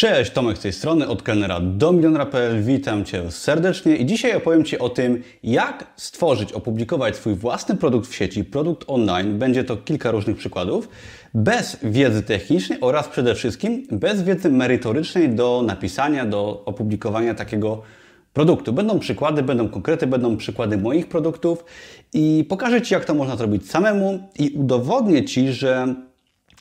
Cześć, Tomek z tej strony, od kelnera do milionera.pl. Witam Cię serdecznie i dzisiaj opowiem Ci o tym, jak stworzyć, opublikować swój własny produkt w sieci, produkt online. Będzie to kilka różnych przykładów, bez wiedzy technicznej oraz przede wszystkim bez wiedzy merytorycznej do napisania, do opublikowania takiego produktu. Będą przykłady, będą konkrety, będą przykłady moich produktów i pokażę Ci, jak to można zrobić samemu i udowodnię Ci, że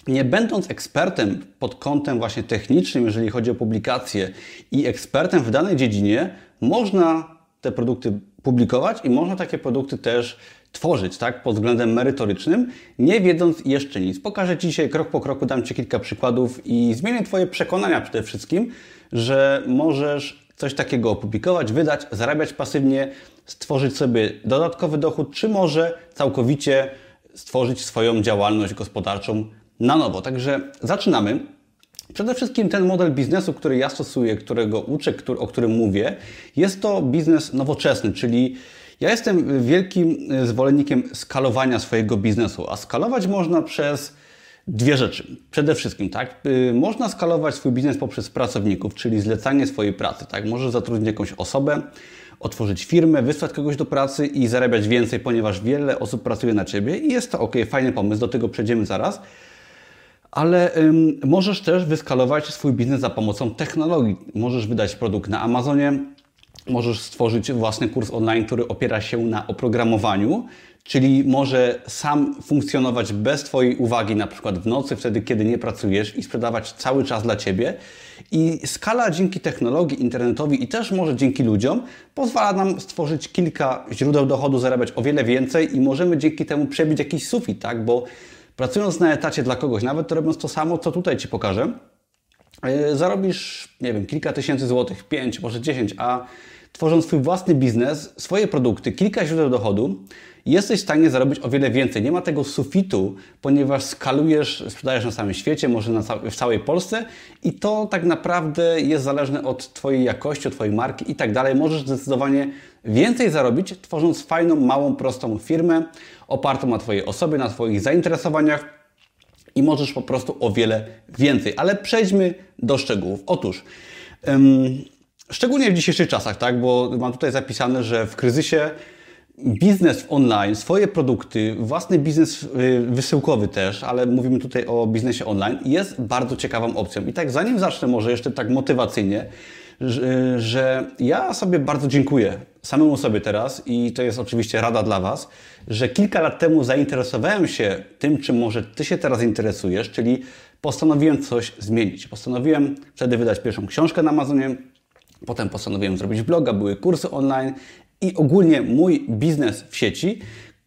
nie będąc ekspertem pod kątem właśnie technicznym, jeżeli chodzi o publikacje i ekspertem w danej dziedzinie, można te produkty publikować i można takie produkty też tworzyć, tak, pod względem merytorycznym, nie wiedząc jeszcze nic. Pokażę Ci dzisiaj krok po kroku, dam Ci kilka przykładów i zmienię Twoje przekonania przede wszystkim, że możesz coś takiego opublikować, wydać, zarabiać pasywnie, stworzyć sobie dodatkowy dochód, czy może całkowicie stworzyć swoją działalność gospodarczą na nowo. Także zaczynamy. Przede wszystkim ten model biznesu, który ja stosuję, którego uczę, który, o którym mówię, jest to biznes nowoczesny, czyli ja jestem wielkim zwolennikiem skalowania swojego biznesu, a skalować można przez dwie rzeczy. Przede wszystkim, tak, y, można skalować swój biznes poprzez pracowników, czyli zlecanie swojej pracy, tak, możesz zatrudnić jakąś osobę, otworzyć firmę, wysłać kogoś do pracy i zarabiać więcej, ponieważ wiele osób pracuje na Ciebie i jest to ok, fajny pomysł, do tego przejdziemy zaraz ale ym, możesz też wyskalować swój biznes za pomocą technologii. Możesz wydać produkt na Amazonie, możesz stworzyć własny kurs online, który opiera się na oprogramowaniu, czyli może sam funkcjonować bez Twojej uwagi, na przykład w nocy, wtedy kiedy nie pracujesz i sprzedawać cały czas dla Ciebie. I skala dzięki technologii internetowi i też może dzięki ludziom pozwala nam stworzyć kilka źródeł dochodu, zarabiać o wiele więcej i możemy dzięki temu przebić jakiś sufit, tak? Bo Pracując na etacie dla kogoś, nawet robiąc to samo, co tutaj Ci pokażę, e, zarobisz, nie wiem, kilka tysięcy złotych, pięć, może dziesięć, a tworząc swój własny biznes, swoje produkty, kilka źródeł dochodu, jesteś w stanie zarobić o wiele więcej. Nie ma tego sufitu, ponieważ skalujesz, sprzedajesz na całym świecie, może na w całej Polsce i to tak naprawdę jest zależne od Twojej jakości, od Twojej marki i tak dalej. Możesz zdecydowanie więcej zarobić, tworząc fajną, małą, prostą firmę opartą na Twojej osobie, na Twoich zainteresowaniach i możesz po prostu o wiele więcej. Ale przejdźmy do szczegółów. Otóż, szczególnie w dzisiejszych czasach, tak, bo mam tutaj zapisane, że w kryzysie biznes online, swoje produkty, własny biznes y, wysyłkowy też, ale mówimy tutaj o biznesie online, jest bardzo ciekawą opcją. I tak zanim zacznę może jeszcze tak motywacyjnie, że, że ja sobie bardzo dziękuję samemu sobie teraz i to jest oczywiście rada dla Was, że kilka lat temu zainteresowałem się tym, czym może Ty się teraz interesujesz, czyli postanowiłem coś zmienić. Postanowiłem wtedy wydać pierwszą książkę na Amazonie, potem postanowiłem zrobić bloga, były kursy online i ogólnie mój biznes w sieci,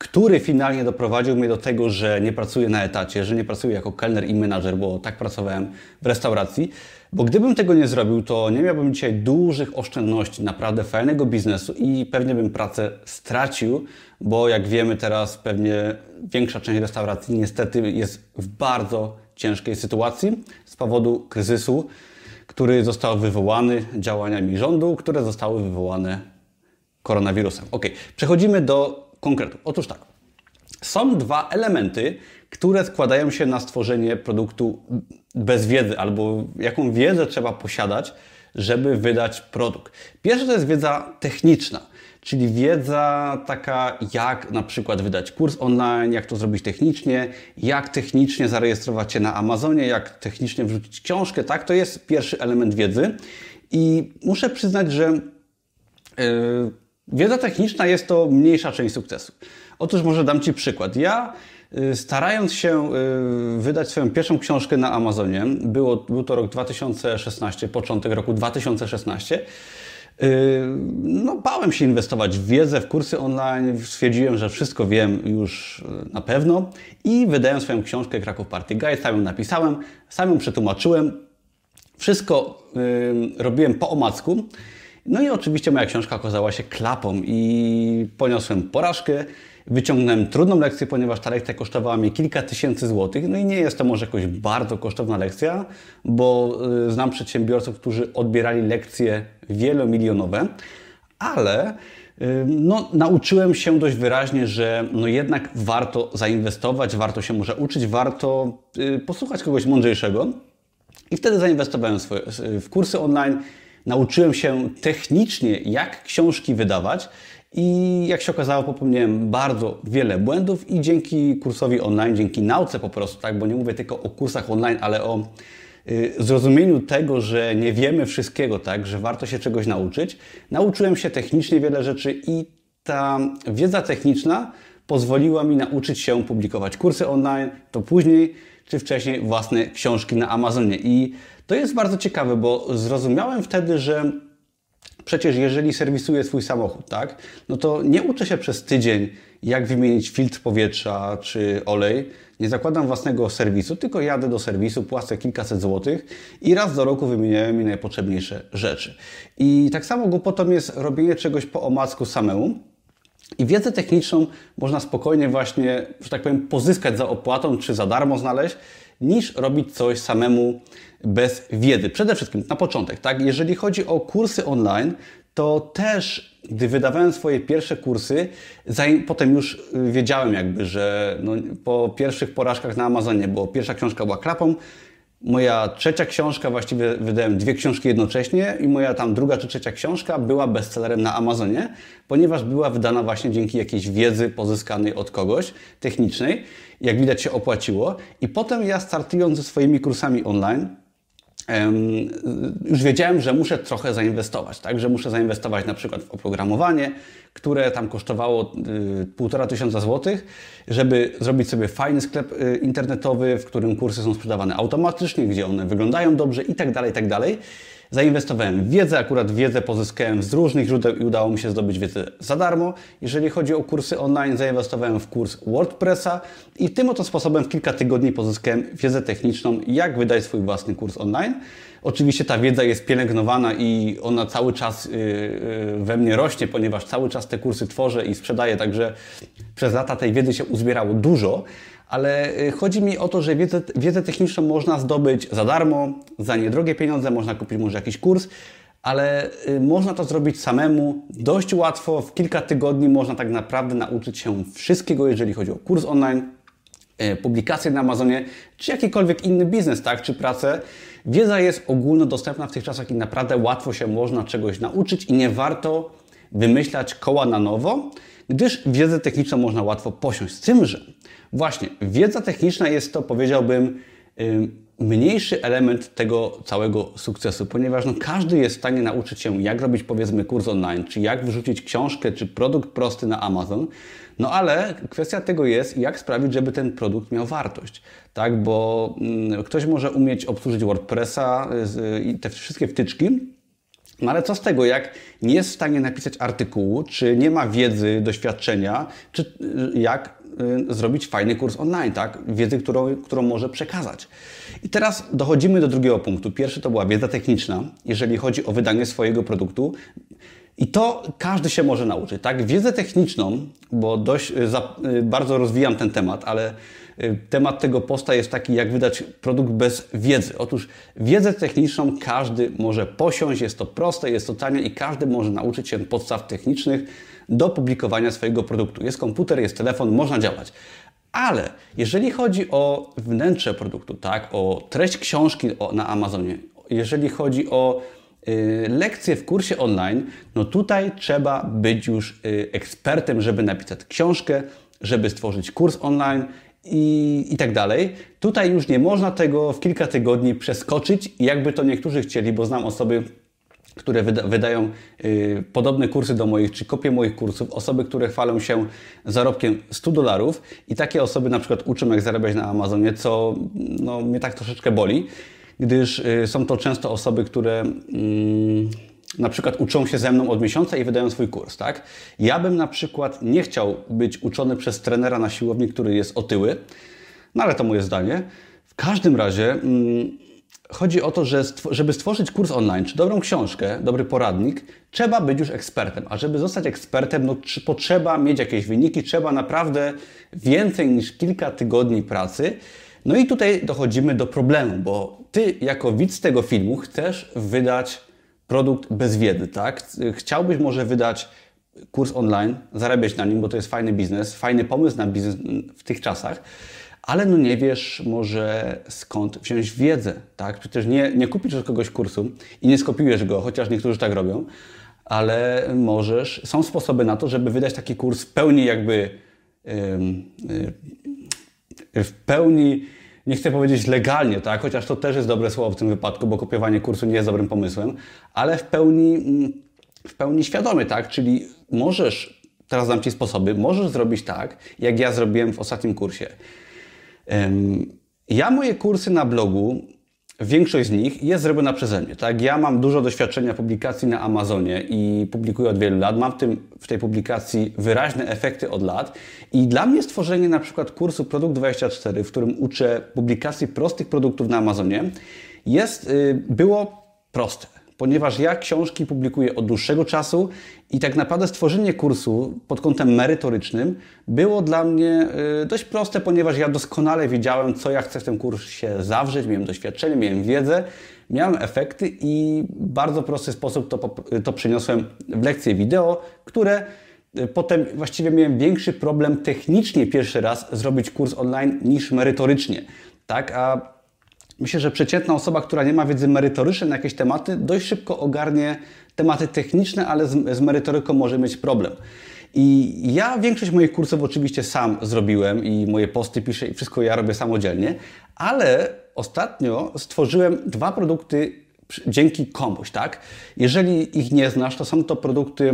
który finalnie doprowadził mnie do tego, że nie pracuję na etacie, że nie pracuję jako kelner i menadżer, bo tak pracowałem w restauracji. Bo gdybym tego nie zrobił, to nie miałbym dzisiaj dużych oszczędności, naprawdę fajnego biznesu i pewnie bym pracę stracił, bo jak wiemy teraz pewnie większa część restauracji niestety jest w bardzo ciężkiej sytuacji z powodu kryzysu, który został wywołany działaniami rządu, które zostały wywołane koronawirusem. Ok, przechodzimy do konkretu. Otóż tak, są dwa elementy, które składają się na stworzenie produktu bez wiedzy, albo jaką wiedzę trzeba posiadać, żeby wydać produkt. Pierwsza to jest wiedza techniczna, czyli wiedza taka, jak na przykład wydać kurs online, jak to zrobić technicznie, jak technicznie zarejestrować się na Amazonie, jak technicznie wrzucić książkę, tak? To jest pierwszy element wiedzy. I muszę przyznać, że yy, wiedza techniczna jest to mniejsza część sukcesu. Otóż może dam Ci przykład. Ja Y, starając się y, wydać swoją pierwszą książkę na Amazonie, było, był to rok 2016, początek roku 2016, y, no, bałem się inwestować w wiedzę, w kursy online. Stwierdziłem, że wszystko wiem już na pewno i wydałem swoją książkę Kraków Party Guide. Sam ją napisałem, sam ją przetłumaczyłem. Wszystko y, robiłem po omacku. No i oczywiście moja książka okazała się klapą i poniosłem porażkę. Wyciągnąłem trudną lekcję, ponieważ ta lekcja kosztowała mi kilka tysięcy złotych. No i nie jest to może jakoś bardzo kosztowna lekcja, bo y, znam przedsiębiorców, którzy odbierali lekcje wielomilionowe, ale y, no, nauczyłem się dość wyraźnie, że no jednak warto zainwestować, warto się może uczyć, warto y, posłuchać kogoś mądrzejszego. I wtedy zainwestowałem w kursy online, nauczyłem się technicznie, jak książki wydawać. I jak się okazało, popełniłem bardzo wiele błędów i dzięki kursowi online, dzięki nauce po prostu, tak, bo nie mówię tylko o kursach online, ale o y, zrozumieniu tego, że nie wiemy wszystkiego, tak, że warto się czegoś nauczyć. Nauczyłem się technicznie wiele rzeczy i ta wiedza techniczna pozwoliła mi nauczyć się publikować kursy online, to później czy wcześniej własne książki na Amazonie. I to jest bardzo ciekawe, bo zrozumiałem wtedy, że przecież jeżeli serwisuję swój samochód, tak, no to nie uczę się przez tydzień, jak wymienić filtr powietrza czy olej. Nie zakładam własnego serwisu, tylko jadę do serwisu, płacę kilkaset złotych i raz do roku wymieniają mi najpotrzebniejsze rzeczy. I tak samo głupotą jest robienie czegoś po omacku samemu, i wiedzę techniczną można spokojnie właśnie, że tak powiem, pozyskać za opłatą czy za darmo znaleźć, niż robić coś samemu bez wiedzy. Przede wszystkim na początek, tak? Jeżeli chodzi o kursy online, to też, gdy wydawałem swoje pierwsze kursy, potem już wiedziałem jakby, że no, po pierwszych porażkach na Amazonie, bo pierwsza książka była klapą, Moja trzecia książka, właściwie wydałem dwie książki jednocześnie i moja tam druga czy trzecia książka była bestsellerem na Amazonie, ponieważ była wydana właśnie dzięki jakiejś wiedzy pozyskanej od kogoś, technicznej. Jak widać się opłaciło. I potem ja startując ze swoimi kursami online, już wiedziałem, że muszę trochę zainwestować, tak? Że muszę zainwestować na przykład w oprogramowanie, które tam kosztowało y, półtora tysiąca złotych, żeby zrobić sobie fajny sklep y, internetowy, w którym kursy są sprzedawane automatycznie, gdzie one wyglądają dobrze i tak dalej, tak dalej. Zainwestowałem w wiedzę, akurat wiedzę pozyskałem z różnych źródeł i udało mi się zdobyć wiedzę za darmo. Jeżeli chodzi o kursy online, zainwestowałem w kurs WordPressa i tym oto sposobem w kilka tygodni pozyskałem wiedzę techniczną, jak wydać swój własny kurs online. Oczywiście ta wiedza jest pielęgnowana i ona cały czas y, y, we mnie rośnie, ponieważ cały czas te kursy tworzę i sprzedaję, także przez lata tej wiedzy się uzbierało dużo, ale y, chodzi mi o to, że wiedzę, wiedzę techniczną można zdobyć za darmo, za niedrogie pieniądze, można kupić może jakiś kurs, ale można to zrobić samemu dość łatwo. W kilka tygodni można tak naprawdę nauczyć się wszystkiego, jeżeli chodzi o kurs online, publikacje na Amazonie, czy jakikolwiek inny biznes, tak, czy pracę. Wiedza jest ogólnodostępna w tych czasach i naprawdę łatwo się można czegoś nauczyć i nie warto wymyślać koła na nowo, gdyż wiedzę techniczną można łatwo posiąść. Z tym, że właśnie wiedza techniczna jest to, powiedziałbym, mniejszy element tego całego sukcesu, ponieważ no, każdy jest w stanie nauczyć się, jak robić powiedzmy kurs online, czy jak wyrzucić książkę, czy produkt prosty na Amazon. No ale kwestia tego jest, jak sprawić, żeby ten produkt miał wartość. Tak, bo mm, ktoś może umieć obsłużyć WordPressa y, i te wszystkie wtyczki, no ale co z tego, jak nie jest w stanie napisać artykułu, czy nie ma wiedzy, doświadczenia, czy y, jak y, zrobić fajny kurs online, tak? Wiedzy, którą, którą może przekazać. I teraz dochodzimy do drugiego punktu. Pierwszy to była wiedza techniczna, jeżeli chodzi o wydanie swojego produktu. I to każdy się może nauczyć, tak? Wiedzę techniczną, bo dość y, za, y, bardzo rozwijam ten temat, ale y, temat tego posta jest taki, jak wydać produkt bez wiedzy. Otóż wiedzę techniczną każdy może posiąść, jest to proste, jest to tanie i każdy może nauczyć się podstaw technicznych do publikowania swojego produktu. Jest komputer, jest telefon, można działać. Ale jeżeli chodzi o wnętrze produktu, tak, o treść książki na Amazonie, jeżeli chodzi o Y, lekcje w kursie online, no tutaj trzeba być już y, ekspertem, żeby napisać książkę, żeby stworzyć kurs online i, i tak dalej. Tutaj już nie można tego w kilka tygodni przeskoczyć, jakby to niektórzy chcieli, bo znam osoby, które wyda wydają y, podobne kursy do moich, czy kopie moich kursów, osoby, które chwalą się zarobkiem 100 dolarów i takie osoby na przykład uczą, jak zarabiać na Amazonie, co no, mnie tak troszeczkę boli gdyż y, są to często osoby, które mm, na przykład uczą się ze mną od miesiąca i wydają swój kurs, tak? Ja bym na przykład nie chciał być uczony przez trenera na siłowni, który jest otyły, no ale to moje zdanie. W każdym razie mm, chodzi o to, że żeby stworzyć kurs online, czy dobrą książkę, dobry poradnik, trzeba być już ekspertem. A żeby zostać ekspertem, no, potrzeba mieć jakieś wyniki, trzeba naprawdę więcej niż kilka tygodni pracy. No i tutaj dochodzimy do problemu, bo ty jako widz tego filmu chcesz wydać produkt bez wiedzy, tak? Chciałbyś może wydać kurs online, zarabiać na nim, bo to jest fajny biznes, fajny pomysł na biznes w tych czasach, ale no nie wiesz może skąd wziąć wiedzę, tak? Przecież nie, nie kupisz od kogoś kursu i nie skopiujesz go, chociaż niektórzy tak robią, ale możesz, są sposoby na to, żeby wydać taki kurs w pełni jakby w pełni nie chcę powiedzieć legalnie, tak? chociaż to też jest dobre słowo w tym wypadku, bo kopiowanie kursu nie jest dobrym pomysłem, ale w pełni, mm, w pełni świadomy, tak? Czyli możesz, teraz dam Ci sposoby, możesz zrobić tak, jak ja zrobiłem w ostatnim kursie. Ja moje kursy na blogu Większość z nich jest zrobiona przeze mnie. Tak? Ja mam dużo doświadczenia publikacji na Amazonie i publikuję od wielu lat. Mam w, tym, w tej publikacji wyraźne efekty od lat. I dla mnie stworzenie na przykład kursu Produkt 24, w którym uczę publikacji prostych produktów na Amazonie, jest, y, było proste ponieważ ja książki publikuję od dłuższego czasu i tak naprawdę stworzenie kursu pod kątem merytorycznym było dla mnie y, dość proste, ponieważ ja doskonale wiedziałem, co ja chcę w tym kursie zawrzeć, miałem doświadczenie, miałem wiedzę, miałem efekty i w bardzo prosty sposób to, to przyniosłem w lekcje wideo, które y, Potem właściwie miałem większy problem technicznie pierwszy raz zrobić kurs online niż merytorycznie. Tak, a Myślę, że przeciętna osoba, która nie ma wiedzy merytorycznej na jakieś tematy, dość szybko ogarnie tematy techniczne, ale z, z merytoryką może mieć problem. I ja większość moich kursów oczywiście sam zrobiłem i moje posty piszę i wszystko ja robię samodzielnie, ale ostatnio stworzyłem dwa produkty dzięki komuś, tak? Jeżeli ich nie znasz, to są to produkty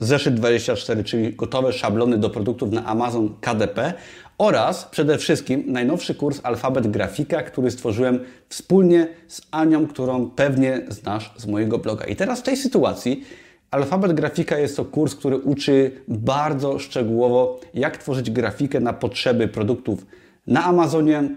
Zeszyt 24, czyli gotowe szablony do produktów na Amazon KDP oraz przede wszystkim najnowszy kurs Alfabet Grafika, który stworzyłem wspólnie z Anią, którą pewnie znasz z mojego bloga. I teraz w tej sytuacji Alfabet Grafika jest to kurs, który uczy bardzo szczegółowo, jak tworzyć grafikę na potrzeby produktów na Amazonie,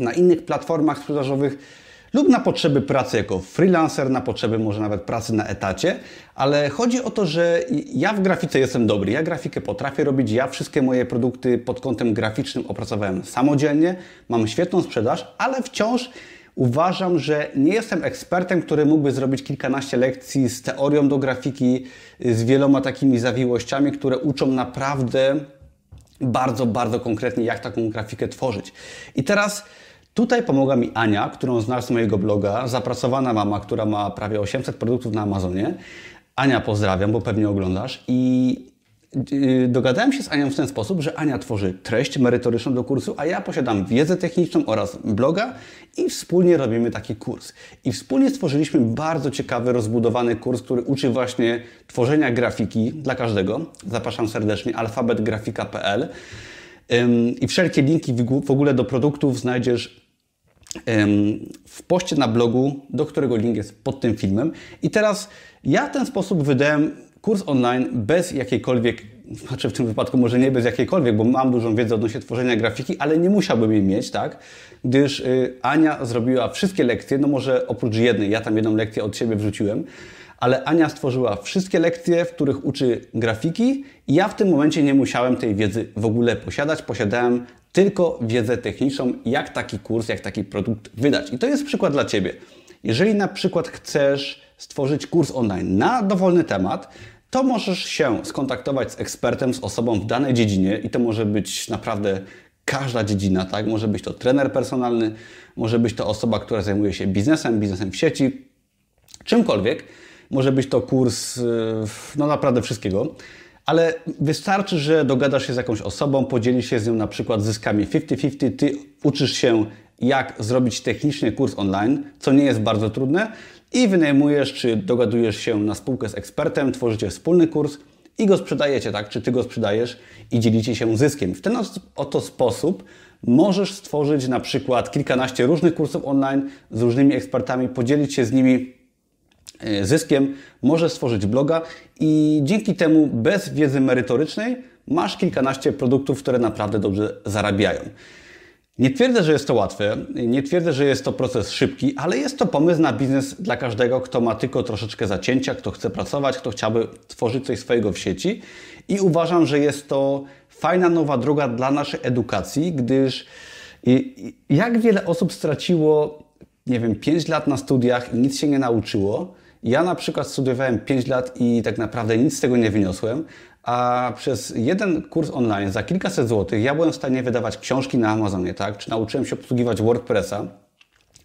na innych platformach sprzedażowych lub na potrzeby pracy jako freelancer, na potrzeby może nawet pracy na etacie, ale chodzi o to, że ja w grafice jestem dobry, ja grafikę potrafię robić, ja wszystkie moje produkty pod kątem graficznym opracowałem samodzielnie, mam świetną sprzedaż, ale wciąż uważam, że nie jestem ekspertem, który mógłby zrobić kilkanaście lekcji z teorią do grafiki, z wieloma takimi zawiłościami, które uczą naprawdę bardzo, bardzo konkretnie, jak taką grafikę tworzyć. I teraz Tutaj pomogła mi Ania, którą znasz z mojego bloga, zapracowana mama, która ma prawie 800 produktów na Amazonie. Ania pozdrawiam, bo pewnie oglądasz. I y, dogadałem się z Anią w ten sposób, że Ania tworzy treść merytoryczną do kursu, a ja posiadam wiedzę techniczną oraz bloga i wspólnie robimy taki kurs. I wspólnie stworzyliśmy bardzo ciekawy, rozbudowany kurs, który uczy właśnie tworzenia grafiki dla każdego. Zapraszam serdecznie alfabetgrafika.pl i wszelkie linki w ogóle do produktów znajdziesz w poście na blogu, do którego link jest pod tym filmem. I teraz ja w ten sposób wydałem kurs online bez jakiejkolwiek, znaczy w tym wypadku może nie bez jakiejkolwiek, bo mam dużą wiedzę odnośnie tworzenia grafiki, ale nie musiałbym jej mieć, tak? Gdyż y, Ania zrobiła wszystkie lekcje, no może oprócz jednej, ja tam jedną lekcję od siebie wrzuciłem, ale Ania stworzyła wszystkie lekcje, w których uczy grafiki i ja w tym momencie nie musiałem tej wiedzy w ogóle posiadać. Posiadałem tylko wiedzę techniczną, jak taki kurs, jak taki produkt wydać. I to jest przykład dla Ciebie. Jeżeli na przykład chcesz stworzyć kurs online na dowolny temat, to możesz się skontaktować z ekspertem, z osobą w danej dziedzinie i to może być naprawdę każda dziedzina, tak? Może być to trener personalny, może być to osoba, która zajmuje się biznesem, biznesem w sieci, czymkolwiek. Może być to kurs y, no naprawdę wszystkiego ale wystarczy, że dogadasz się z jakąś osobą, podzielisz się z nią na przykład zyskami 50-50, ty uczysz się jak zrobić technicznie kurs online, co nie jest bardzo trudne i wynajmujesz czy dogadujesz się na spółkę z ekspertem, tworzycie wspólny kurs i go sprzedajecie, tak? Czy ty go sprzedajesz i dzielicie się zyskiem. W ten oto sposób możesz stworzyć na przykład kilkanaście różnych kursów online z różnymi ekspertami, podzielić się z nimi zyskiem, możesz stworzyć bloga i dzięki temu bez wiedzy merytorycznej masz kilkanaście produktów, które naprawdę dobrze zarabiają. Nie twierdzę, że jest to łatwe, nie twierdzę, że jest to proces szybki, ale jest to pomysł na biznes dla każdego, kto ma tylko troszeczkę zacięcia, kto chce pracować, kto chciałby tworzyć coś swojego w sieci. I uważam, że jest to fajna nowa droga dla naszej edukacji, gdyż jak wiele osób straciło, nie wiem, 5 lat na studiach i nic się nie nauczyło, ja na przykład studiowałem 5 lat i tak naprawdę nic z tego nie wyniosłem, a przez jeden kurs online za kilkaset złotych ja byłem w stanie wydawać książki na Amazonie, tak? Czy nauczyłem się obsługiwać WordPressa,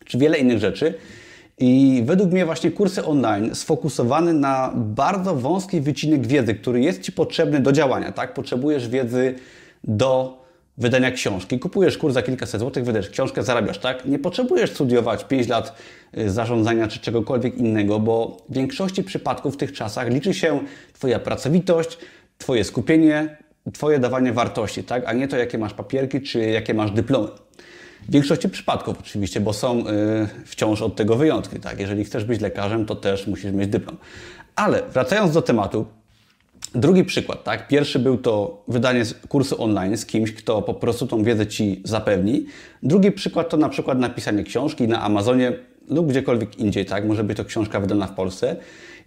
czy wiele innych rzeczy. I według mnie właśnie kursy online sfokusowane na bardzo wąski wycinek wiedzy, który jest Ci potrzebny do działania, tak? Potrzebujesz wiedzy do wydania książki. Kupujesz kurs za kilkaset złotych, wydajesz książkę, zarabiasz, tak? Nie potrzebujesz studiować 5 lat y, zarządzania czy czegokolwiek innego, bo w większości przypadków w tych czasach liczy się Twoja pracowitość, Twoje skupienie, Twoje dawanie wartości, tak? A nie to, jakie masz papierki czy jakie masz dyplomy. W większości przypadków oczywiście, bo są y, wciąż od tego wyjątki. Tak? Jeżeli chcesz być lekarzem, to też musisz mieć dyplom. Ale wracając do tematu, drugi przykład. Tak? Pierwszy był to wydanie kursu online z kimś, kto po prostu tą wiedzę Ci zapewni. Drugi przykład to na przykład napisanie książki na Amazonie lub gdziekolwiek indziej. Tak? Może być to książka wydana w Polsce.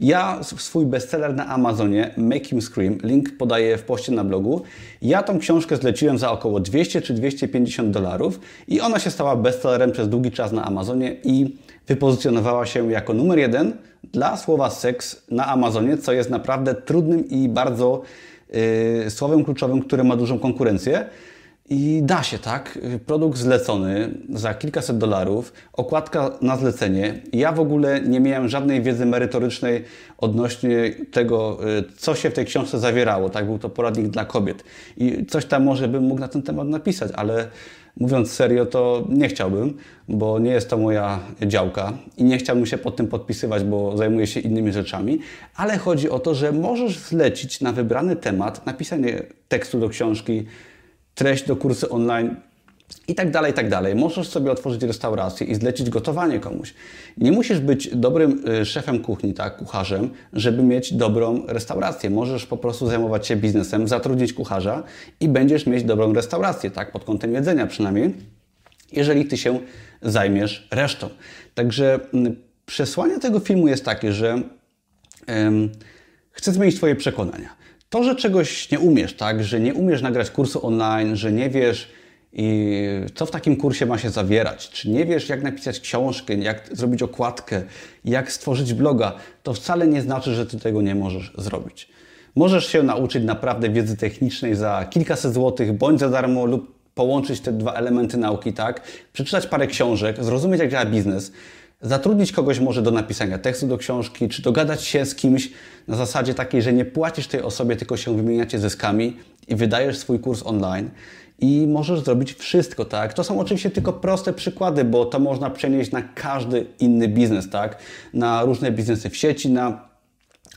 Ja swój bestseller na Amazonie, Make Him Scream, link podaję w poście na blogu. Ja tą książkę zleciłem za około 200 czy 250 dolarów i ona się stała bestsellerem przez długi czas na Amazonie i wypozycjonowała się jako numer jeden dla słowa seks na Amazonie, co jest naprawdę trudnym i bardzo yy, słowem kluczowym, które ma dużą konkurencję. I da się, tak? Produkt zlecony za kilkaset dolarów, okładka na zlecenie. Ja w ogóle nie miałem żadnej wiedzy merytorycznej odnośnie tego, y, co się w tej książce zawierało. Tak, był to poradnik dla kobiet. I coś tam może bym mógł na ten temat napisać, ale mówiąc serio, to nie chciałbym, bo nie jest to moja działka i nie chciałbym się pod tym podpisywać, bo zajmuję się innymi rzeczami. Ale chodzi o to, że możesz zlecić na wybrany temat napisanie tekstu do książki, treść do kursu online i tak dalej, i tak dalej. Możesz sobie otworzyć restaurację i zlecić gotowanie komuś. Nie musisz być dobrym y, szefem kuchni, tak, kucharzem, żeby mieć dobrą restaurację. Możesz po prostu zajmować się biznesem, zatrudnić kucharza i będziesz mieć dobrą restaurację, tak, pod kątem jedzenia przynajmniej, jeżeli ty się zajmiesz resztą. Także mm, przesłanie tego filmu jest takie, że chcę zmienić Twoje przekonania. To, że czegoś nie umiesz, tak, że nie umiesz nagrać kursu online, że nie wiesz, i co w takim kursie ma się zawierać, czy nie wiesz, jak napisać książkę, jak zrobić okładkę, jak stworzyć bloga, to wcale nie znaczy, że ty tego nie możesz zrobić. Możesz się nauczyć naprawdę wiedzy technicznej za kilkaset złotych, bądź za darmo, lub połączyć te dwa elementy nauki, tak? Przeczytać parę książek, zrozumieć, jak działa biznes, zatrudnić kogoś może do napisania tekstu do książki, czy dogadać się z kimś na zasadzie takiej, że nie płacisz tej osobie, tylko się wymieniacie zyskami i wydajesz swój kurs online i możesz zrobić wszystko, tak? To są oczywiście tylko proste przykłady, bo to można przenieść na każdy inny biznes, tak? Na różne biznesy w sieci, na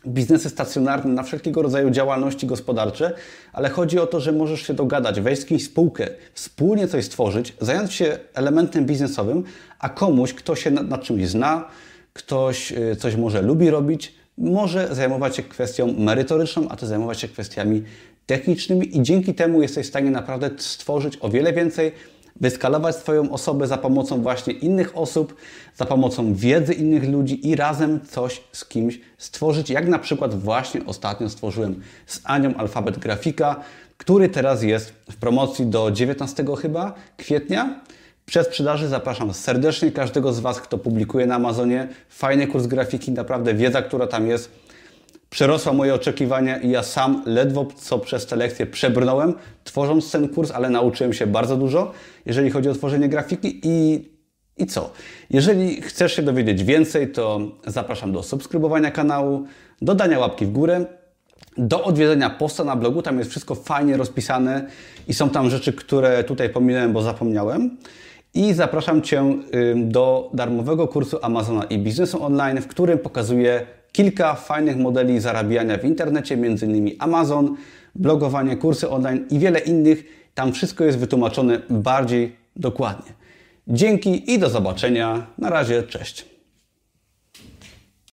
biznesy stacjonarne, na wszelkiego rodzaju działalności gospodarcze, ale chodzi o to, że możesz się dogadać, wejść w jakąś spółkę, wspólnie coś stworzyć, zająć się elementem biznesowym, a komuś, kto się nad, nad czymś zna, ktoś y, coś może lubi robić, może zajmować się kwestią merytoryczną, a ty zajmować się kwestiami technicznymi i dzięki temu jesteś w stanie naprawdę stworzyć o wiele więcej, wyskalować swoją osobę za pomocą właśnie innych osób, za pomocą wiedzy innych ludzi i razem coś z kimś stworzyć, jak na przykład właśnie ostatnio stworzyłem z Anią Alfabet Grafika, który teraz jest w promocji do 19 chyba kwietnia. Przed sprzedaży zapraszam serdecznie każdego z Was, kto publikuje na Amazonie. Fajny kurs grafiki, naprawdę wiedza, która tam jest, przerosła moje oczekiwania i ja sam ledwo co przez te lekcje przebrnąłem, tworząc ten kurs, ale nauczyłem się bardzo dużo, jeżeli chodzi o tworzenie grafiki i, i co? Jeżeli chcesz się dowiedzieć więcej, to zapraszam do subskrybowania kanału, dodania łapki w górę, do odwiedzenia posta na blogu, tam jest wszystko fajnie rozpisane i są tam rzeczy, które tutaj pominąłem, bo zapomniałem. I zapraszam Cię do darmowego kursu Amazona i biznesu online, w którym pokazuję kilka fajnych modeli zarabiania w internecie, m.in. Amazon, blogowanie, kursy online i wiele innych. Tam wszystko jest wytłumaczone bardziej dokładnie. Dzięki i do zobaczenia. Na razie, cześć.